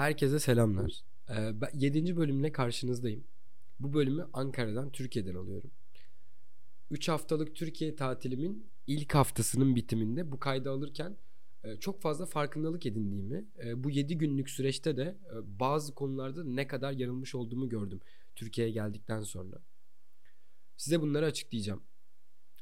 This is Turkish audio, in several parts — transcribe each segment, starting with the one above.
Herkese selamlar. Ee, ben 7. bölümle karşınızdayım. Bu bölümü Ankara'dan, Türkiye'den alıyorum. 3 haftalık Türkiye tatilimin ilk haftasının bitiminde bu kaydı alırken e, çok fazla farkındalık edindiğimi, e, bu 7 günlük süreçte de e, bazı konularda ne kadar yanılmış olduğumu gördüm Türkiye'ye geldikten sonra. Size bunları açıklayacağım.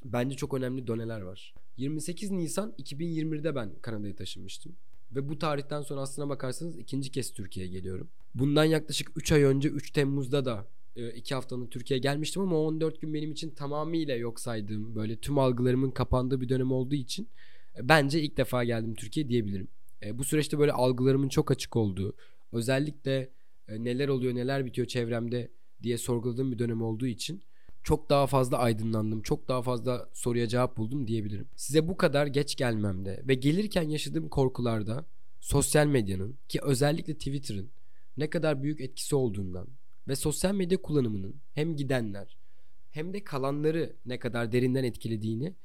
Bence çok önemli doneler var. 28 Nisan 2021'de ben Kanada'ya taşınmıştım. Ve bu tarihten sonra aslına bakarsanız ikinci kez Türkiye'ye geliyorum. Bundan yaklaşık 3 ay önce 3 Temmuz'da da 2 haftanın Türkiye'ye gelmiştim ama 14 gün benim için tamamıyla yok saydığım böyle tüm algılarımın kapandığı bir dönem olduğu için e, bence ilk defa geldim Türkiye diyebilirim. E, bu süreçte böyle algılarımın çok açık olduğu özellikle e, neler oluyor neler bitiyor çevremde diye sorguladığım bir dönem olduğu için çok daha fazla aydınlandım. Çok daha fazla soruya cevap buldum diyebilirim. Size bu kadar geç gelmemde ve gelirken yaşadığım korkularda sosyal medyanın ki özellikle Twitter'ın ne kadar büyük etkisi olduğundan ve sosyal medya kullanımının hem gidenler hem de kalanları ne kadar derinden etkilediğini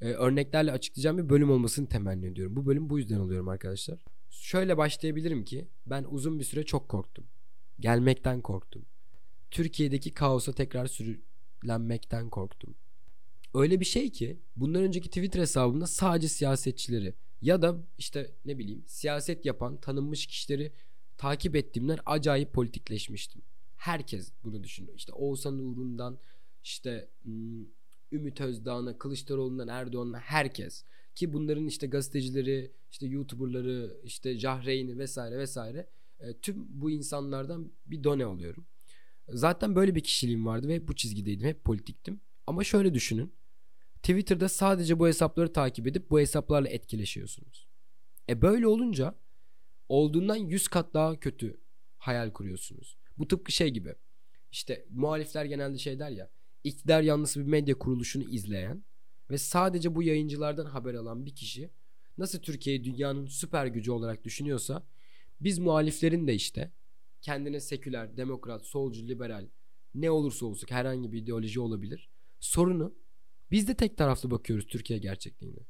e, örneklerle açıklayacağım bir bölüm olmasını temenni ediyorum. Bu bölüm bu yüzden alıyorum arkadaşlar. Şöyle başlayabilirim ki ben uzun bir süre çok korktum. Gelmekten korktum. Türkiye'deki kaosa tekrar sürü lenmekten korktum. Öyle bir şey ki bundan önceki Twitter hesabımda sadece siyasetçileri ya da işte ne bileyim siyaset yapan tanınmış kişileri takip ettiğimden acayip politikleşmiştim. Herkes bunu düşünüyor. İşte Oğuzhan Uğur'undan işte hmm, Ümit Özdağ'ına, Kılıçdaroğlu'ndan Erdoğan'ına herkes. Ki bunların işte gazetecileri, işte YouTuber'ları, işte Cahreyn'i vesaire vesaire e, tüm bu insanlardan bir done oluyorum. Zaten böyle bir kişiliğim vardı ve hep bu çizgideydim. Hep politiktim. Ama şöyle düşünün. Twitter'da sadece bu hesapları takip edip bu hesaplarla etkileşiyorsunuz. E böyle olunca olduğundan 100 kat daha kötü hayal kuruyorsunuz. Bu tıpkı şey gibi. İşte muhalifler genelde şey der ya. İktidar yanlısı bir medya kuruluşunu izleyen ve sadece bu yayıncılardan haber alan bir kişi nasıl Türkiye'yi dünyanın süper gücü olarak düşünüyorsa biz muhaliflerin de işte kendine seküler, demokrat, solcu, liberal ne olursa olsun herhangi bir ideoloji olabilir. Sorunu biz de tek taraflı bakıyoruz Türkiye gerçekliğine.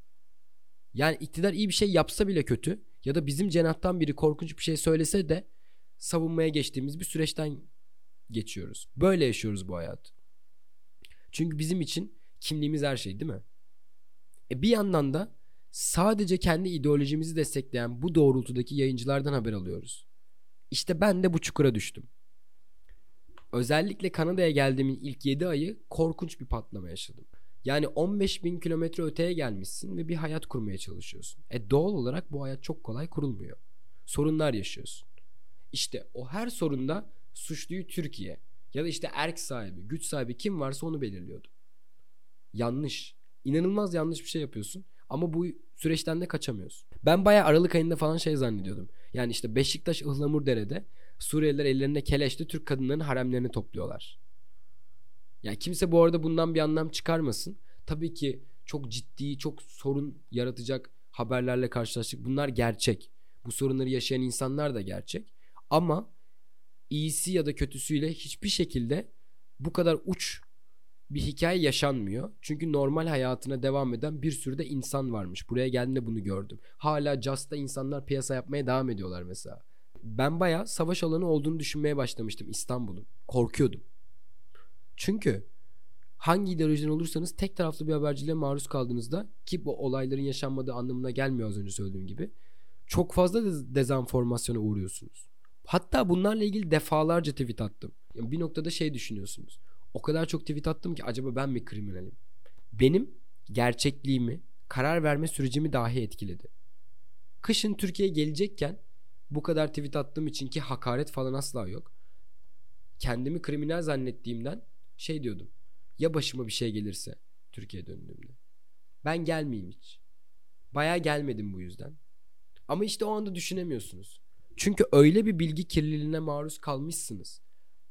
Yani iktidar iyi bir şey yapsa bile kötü ya da bizim cenahtan biri korkunç bir şey söylese de savunmaya geçtiğimiz bir süreçten geçiyoruz. Böyle yaşıyoruz bu hayat. Çünkü bizim için kimliğimiz her şey değil mi? E bir yandan da sadece kendi ideolojimizi destekleyen bu doğrultudaki yayıncılardan haber alıyoruz. İşte ben de bu çukura düştüm. Özellikle Kanada'ya geldiğimin ilk 7 ayı korkunç bir patlama yaşadım. Yani 15 bin kilometre öteye gelmişsin ve bir hayat kurmaya çalışıyorsun. E doğal olarak bu hayat çok kolay kurulmuyor. Sorunlar yaşıyorsun. İşte o her sorunda suçluyu Türkiye ya da işte erk sahibi, güç sahibi kim varsa onu belirliyordu. Yanlış. İnanılmaz yanlış bir şey yapıyorsun ama bu süreçten de kaçamıyorsun. Ben bayağı Aralık ayında falan şey zannediyordum. Yani işte Beşiktaş Ihlamurdere'de Suriyeliler ellerinde keleşle Türk kadınlarının haremlerini topluyorlar. Yani kimse bu arada bundan bir anlam çıkarmasın. Tabii ki çok ciddi, çok sorun yaratacak haberlerle karşılaştık. Bunlar gerçek. Bu sorunları yaşayan insanlar da gerçek. Ama iyisi ya da kötüsüyle hiçbir şekilde bu kadar uç bir hikaye yaşanmıyor. Çünkü normal hayatına devam eden bir sürü de insan varmış. Buraya geldiğinde bunu gördüm. Hala Just'ta insanlar piyasa yapmaya devam ediyorlar mesela. Ben baya savaş alanı olduğunu düşünmeye başlamıştım İstanbul'un. Korkuyordum. Çünkü hangi ideolojiden olursanız tek taraflı bir haberciliğe maruz kaldığınızda ki bu olayların yaşanmadığı anlamına gelmiyor az önce söylediğim gibi. Çok fazla dezenformasyona uğruyorsunuz. Hatta bunlarla ilgili defalarca tweet attım. Yani bir noktada şey düşünüyorsunuz o kadar çok tweet attım ki acaba ben mi kriminalim? Benim gerçekliğimi, karar verme sürecimi dahi etkiledi. Kışın Türkiye'ye gelecekken bu kadar tweet attığım için ki hakaret falan asla yok. Kendimi kriminal zannettiğimden şey diyordum. Ya başıma bir şey gelirse Türkiye'ye döndüğümde. Ben gelmeyeyim hiç. Baya gelmedim bu yüzden. Ama işte o anda düşünemiyorsunuz. Çünkü öyle bir bilgi kirliliğine maruz kalmışsınız.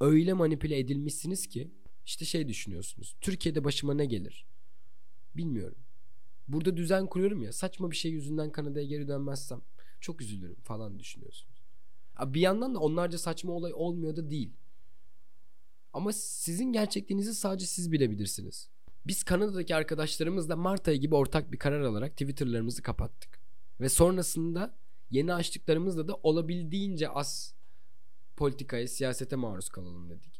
Öyle manipüle edilmişsiniz ki işte şey düşünüyorsunuz. Türkiye'de başıma ne gelir? Bilmiyorum. Burada düzen kuruyorum ya saçma bir şey yüzünden Kanada'ya geri dönmezsem çok üzülürüm falan düşünüyorsunuz. Bir yandan da onlarca saçma olay olmuyor da değil. Ama sizin gerçekliğinizi sadece siz bilebilirsiniz. Biz Kanada'daki arkadaşlarımızla Mart ayı gibi ortak bir karar alarak Twitter'larımızı kapattık. Ve sonrasında Yeni açtıklarımızda da olabildiğince az politikaya, siyasete maruz kalalım dedik.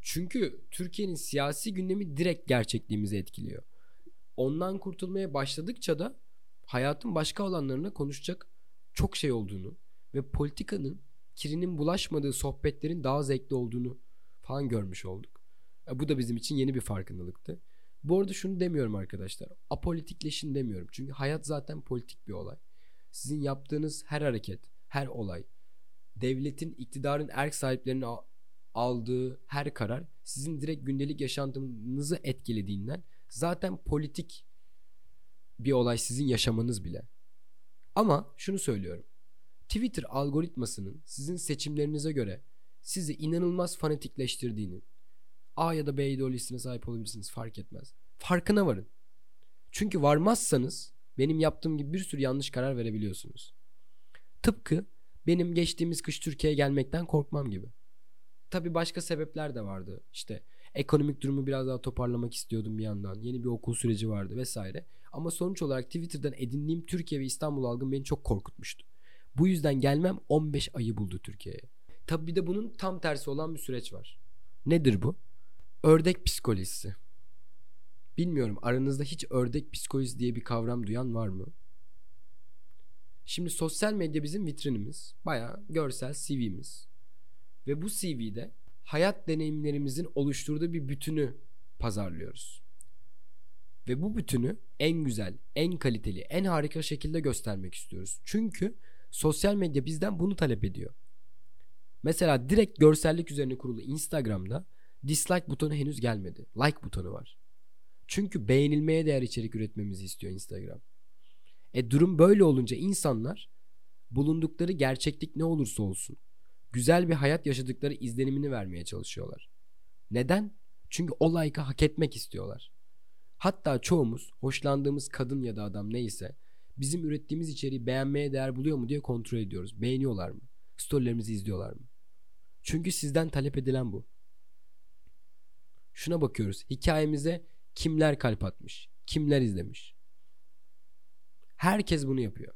Çünkü Türkiye'nin siyasi gündemi direkt gerçekliğimizi etkiliyor. Ondan kurtulmaya başladıkça da hayatın başka alanlarına konuşacak çok şey olduğunu ve politikanın kirinin bulaşmadığı sohbetlerin daha zevkli olduğunu falan görmüş olduk. E, bu da bizim için yeni bir farkındalıktı. Bu arada şunu demiyorum arkadaşlar. Apolitikleşin demiyorum. Çünkü hayat zaten politik bir olay. Sizin yaptığınız her hareket, her olay, devletin, iktidarın erk sahiplerinin aldığı her karar sizin direkt gündelik yaşantınızı etkilediğinden zaten politik bir olay sizin yaşamanız bile. Ama şunu söylüyorum. Twitter algoritmasının sizin seçimlerinize göre sizi inanılmaz fanatikleştirdiğini A ya da B ideolojisine sahip olabilirsiniz fark etmez. Farkına varın. Çünkü varmazsanız benim yaptığım gibi bir sürü yanlış karar verebiliyorsunuz. Tıpkı benim geçtiğimiz kış Türkiye'ye gelmekten korkmam gibi. Tabi başka sebepler de vardı. İşte ekonomik durumu biraz daha toparlamak istiyordum bir yandan. Yeni bir okul süreci vardı vesaire. Ama sonuç olarak Twitter'dan edindiğim Türkiye ve İstanbul algım beni çok korkutmuştu. Bu yüzden gelmem 15 ayı buldu Türkiye'ye. Tabi bir de bunun tam tersi olan bir süreç var. Nedir bu? Ördek psikolojisi. Bilmiyorum aranızda hiç ördek psikolojisi diye bir kavram duyan var mı? Şimdi sosyal medya bizim vitrinimiz. Baya görsel CV'miz. Ve bu CV'de hayat deneyimlerimizin oluşturduğu bir bütünü pazarlıyoruz. Ve bu bütünü en güzel, en kaliteli, en harika şekilde göstermek istiyoruz. Çünkü sosyal medya bizden bunu talep ediyor. Mesela direkt görsellik üzerine kurulu Instagram'da dislike butonu henüz gelmedi. Like butonu var. Çünkü beğenilmeye değer içerik üretmemizi istiyor Instagram. E durum böyle olunca insanlar bulundukları gerçeklik ne olursa olsun güzel bir hayat yaşadıkları izlenimini vermeye çalışıyorlar. Neden? Çünkü o like'ı hak etmek istiyorlar. Hatta çoğumuz hoşlandığımız kadın ya da adam neyse bizim ürettiğimiz içeriği beğenmeye değer buluyor mu diye kontrol ediyoruz. Beğeniyorlar mı? Storylerimizi izliyorlar mı? Çünkü sizden talep edilen bu. Şuna bakıyoruz. Hikayemize kimler kalp atmış? Kimler izlemiş? Herkes bunu yapıyor.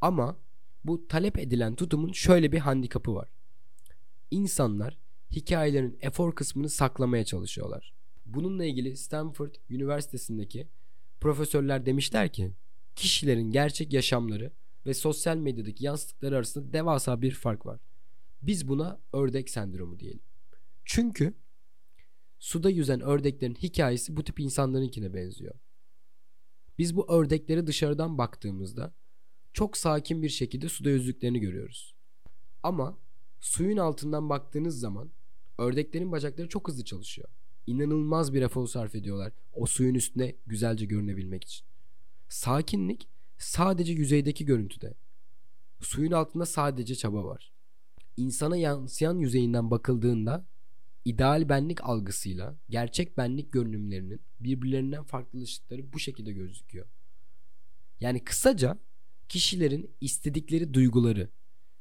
Ama bu talep edilen tutumun şöyle bir handikapı var. İnsanlar hikayelerin efor kısmını saklamaya çalışıyorlar. Bununla ilgili Stanford Üniversitesi'ndeki profesörler demişler ki kişilerin gerçek yaşamları ve sosyal medyadaki yansıttıkları arasında devasa bir fark var. Biz buna ördek sendromu diyelim. Çünkü suda yüzen ördeklerin hikayesi bu tip insanlarınkine benziyor. Biz bu ördekleri dışarıdan baktığımızda çok sakin bir şekilde suda yüzdüklerini görüyoruz. Ama suyun altından baktığınız zaman ördeklerin bacakları çok hızlı çalışıyor. İnanılmaz bir efor sarf ediyorlar o suyun üstüne güzelce görünebilmek için. Sakinlik sadece yüzeydeki görüntüde. Suyun altında sadece çaba var. İnsana yansıyan yüzeyinden bakıldığında ideal benlik algısıyla gerçek benlik görünümlerinin birbirlerinden farklılaştıkları bu şekilde gözüküyor. Yani kısaca kişilerin istedikleri duyguları,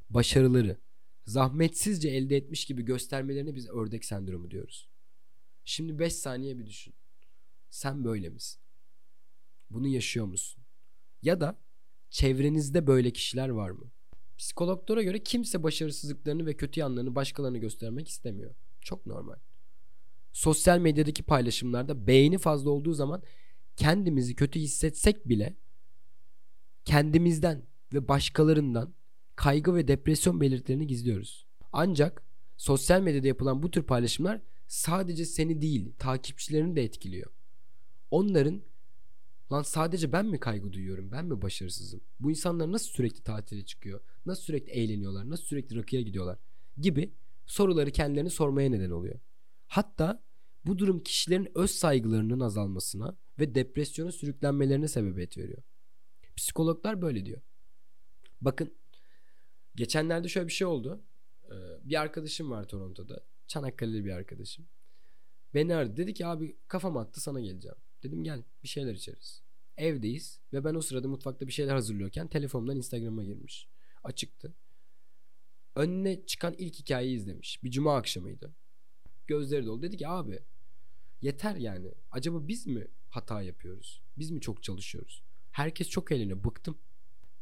başarıları zahmetsizce elde etmiş gibi göstermelerini biz ördek sendromu diyoruz. Şimdi 5 saniye bir düşün. Sen böyle misin? Bunu yaşıyor musun? Ya da çevrenizde böyle kişiler var mı? Psikologlara göre kimse başarısızlıklarını ve kötü yanlarını başkalarına göstermek istemiyor. Çok normal. Sosyal medyadaki paylaşımlarda beğeni fazla olduğu zaman kendimizi kötü hissetsek bile kendimizden ve başkalarından kaygı ve depresyon belirtilerini gizliyoruz. Ancak sosyal medyada yapılan bu tür paylaşımlar sadece seni değil, takipçilerini de etkiliyor. Onların lan sadece ben mi kaygı duyuyorum, ben mi başarısızım? Bu insanlar nasıl sürekli tatile çıkıyor? Nasıl sürekli eğleniyorlar? Nasıl sürekli rakıya gidiyorlar? Gibi soruları kendilerini sormaya neden oluyor. Hatta bu durum kişilerin öz saygılarının azalmasına ve depresyona sürüklenmelerine sebebiyet veriyor. Psikologlar böyle diyor. Bakın geçenlerde şöyle bir şey oldu. Ee, bir arkadaşım var Toronto'da. Çanakkale'li bir arkadaşım. Beni aradı. Dedi ki abi kafam attı sana geleceğim. Dedim gel bir şeyler içeriz. Evdeyiz ve ben o sırada mutfakta bir şeyler hazırlıyorken telefonumdan Instagram'a girmiş. Açıktı. Önüne çıkan ilk hikayeyi izlemiş. Bir cuma akşamıydı. Gözleri dolu. Dedi ki abi yeter yani. Acaba biz mi hata yapıyoruz? Biz mi çok çalışıyoruz? Herkes çok eğleniyor. Bıktım.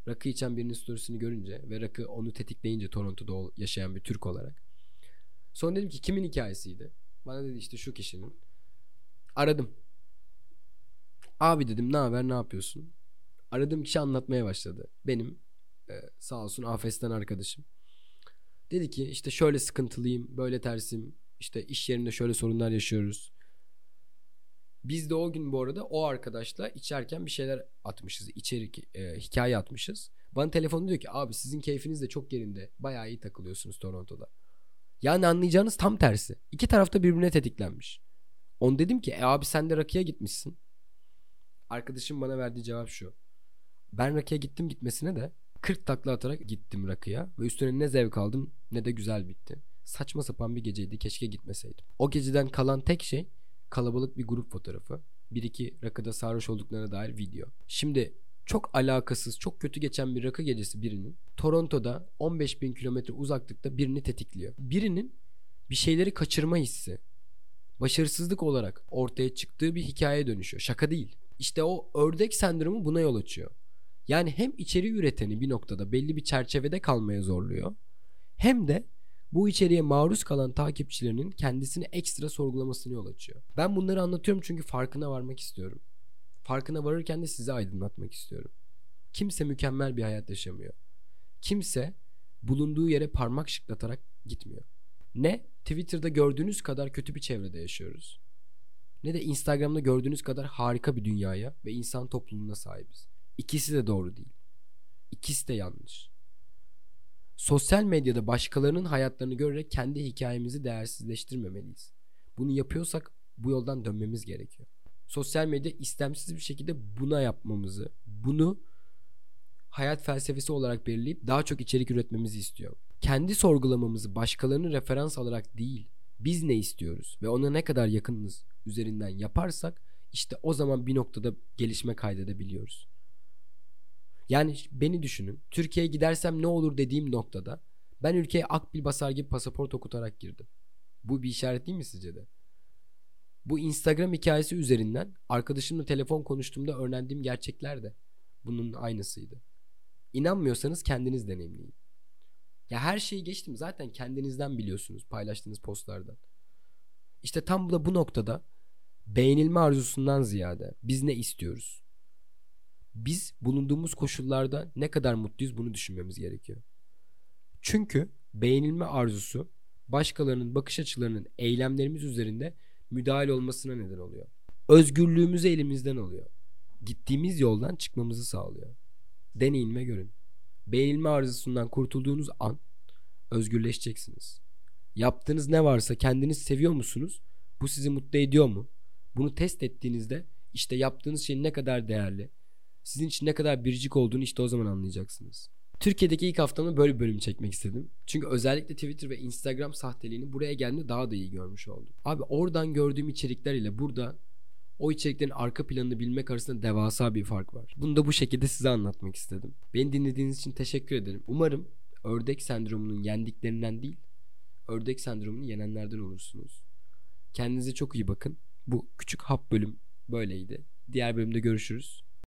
Rakı içen birinin storiesini görünce ve rakı onu tetikleyince Toronto'da yaşayan bir Türk olarak. Sonra dedim ki kimin hikayesiydi? Bana dedi işte şu kişinin. Aradım. Abi dedim ne haber ne yapıyorsun? Aradığım kişi anlatmaya başladı. Benim e, sağ olsun Afes'ten arkadaşım. Dedi ki işte şöyle sıkıntılıyım, böyle tersim, işte iş yerinde şöyle sorunlar yaşıyoruz. Biz de o gün bu arada o arkadaşla içerken bir şeyler atmışız. İçerik, e, hikaye atmışız. Bana telefonu diyor ki abi sizin keyfiniz de çok yerinde. Bayağı iyi takılıyorsunuz Toronto'da. Yani anlayacağınız tam tersi. İki tarafta birbirine tetiklenmiş. On dedim ki e abi sen de rakıya gitmişsin. Arkadaşım bana verdiği cevap şu. Ben rakıya gittim gitmesine de 40 takla atarak gittim rakıya ve üstüne ne zevk aldım ne de güzel bitti. Saçma sapan bir geceydi keşke gitmeseydim. O geceden kalan tek şey kalabalık bir grup fotoğrafı. Bir iki rakıda sarhoş olduklarına dair video. Şimdi çok alakasız, çok kötü geçen bir rakı gecesi birinin Toronto'da 15 bin kilometre uzaklıkta birini tetikliyor. Birinin bir şeyleri kaçırma hissi, başarısızlık olarak ortaya çıktığı bir hikaye dönüşüyor. Şaka değil. İşte o ördek sendromu buna yol açıyor. Yani hem içeri üreteni bir noktada belli bir çerçevede kalmaya zorluyor. Hem de bu içeriğe maruz kalan takipçilerinin kendisini ekstra sorgulamasını yol açıyor. Ben bunları anlatıyorum çünkü farkına varmak istiyorum. Farkına varırken de sizi aydınlatmak istiyorum. Kimse mükemmel bir hayat yaşamıyor. Kimse bulunduğu yere parmak şıklatarak gitmiyor. Ne Twitter'da gördüğünüz kadar kötü bir çevrede yaşıyoruz. Ne de Instagram'da gördüğünüz kadar harika bir dünyaya ve insan topluluğuna sahibiz. İkisi de doğru değil. İkisi de yanlış. Sosyal medyada başkalarının hayatlarını görerek kendi hikayemizi değersizleştirmemeliyiz. Bunu yapıyorsak bu yoldan dönmemiz gerekiyor. Sosyal medya istemsiz bir şekilde buna yapmamızı, bunu hayat felsefesi olarak belirleyip daha çok içerik üretmemizi istiyor. Kendi sorgulamamızı başkalarını referans alarak değil, biz ne istiyoruz ve ona ne kadar yakınız üzerinden yaparsak işte o zaman bir noktada gelişme kaydedebiliyoruz. Yani beni düşünün. Türkiye'ye gidersem ne olur dediğim noktada ben ülkeye akbil basar gibi pasaport okutarak girdim. Bu bir işaret değil mi sizce de? Bu Instagram hikayesi üzerinden arkadaşımla telefon konuştuğumda öğrendiğim gerçekler de bunun aynısıydı. İnanmıyorsanız kendiniz deneyimleyin. Ya her şeyi geçtim zaten kendinizden biliyorsunuz paylaştığınız postlardan. İşte tam da bu noktada beğenilme arzusundan ziyade biz ne istiyoruz? Biz bulunduğumuz koşullarda ne kadar mutluyuz bunu düşünmemiz gerekiyor. Çünkü beğenilme arzusu başkalarının bakış açılarının eylemlerimiz üzerinde müdahale olmasına neden oluyor. Özgürlüğümüzü elimizden alıyor. Gittiğimiz yoldan çıkmamızı sağlıyor. Deneyin ve görün. Beğenilme arzusundan kurtulduğunuz an özgürleşeceksiniz. Yaptığınız ne varsa kendiniz seviyor musunuz? Bu sizi mutlu ediyor mu? Bunu test ettiğinizde işte yaptığınız şeyin ne kadar değerli, sizin için ne kadar biricik olduğunu işte o zaman anlayacaksınız. Türkiye'deki ilk haftamda böyle bir bölüm çekmek istedim. Çünkü özellikle Twitter ve Instagram sahteliğini buraya geldiğimde daha da iyi görmüş oldum. Abi oradan gördüğüm içerikler ile burada o içeriklerin arka planını bilmek arasında devasa bir fark var. Bunu da bu şekilde size anlatmak istedim. Beni dinlediğiniz için teşekkür ederim. Umarım ördek sendromunun yendiklerinden değil, ördek sendromunu yenenlerden olursunuz. Kendinize çok iyi bakın. Bu küçük hap bölüm böyleydi. Diğer bölümde görüşürüz.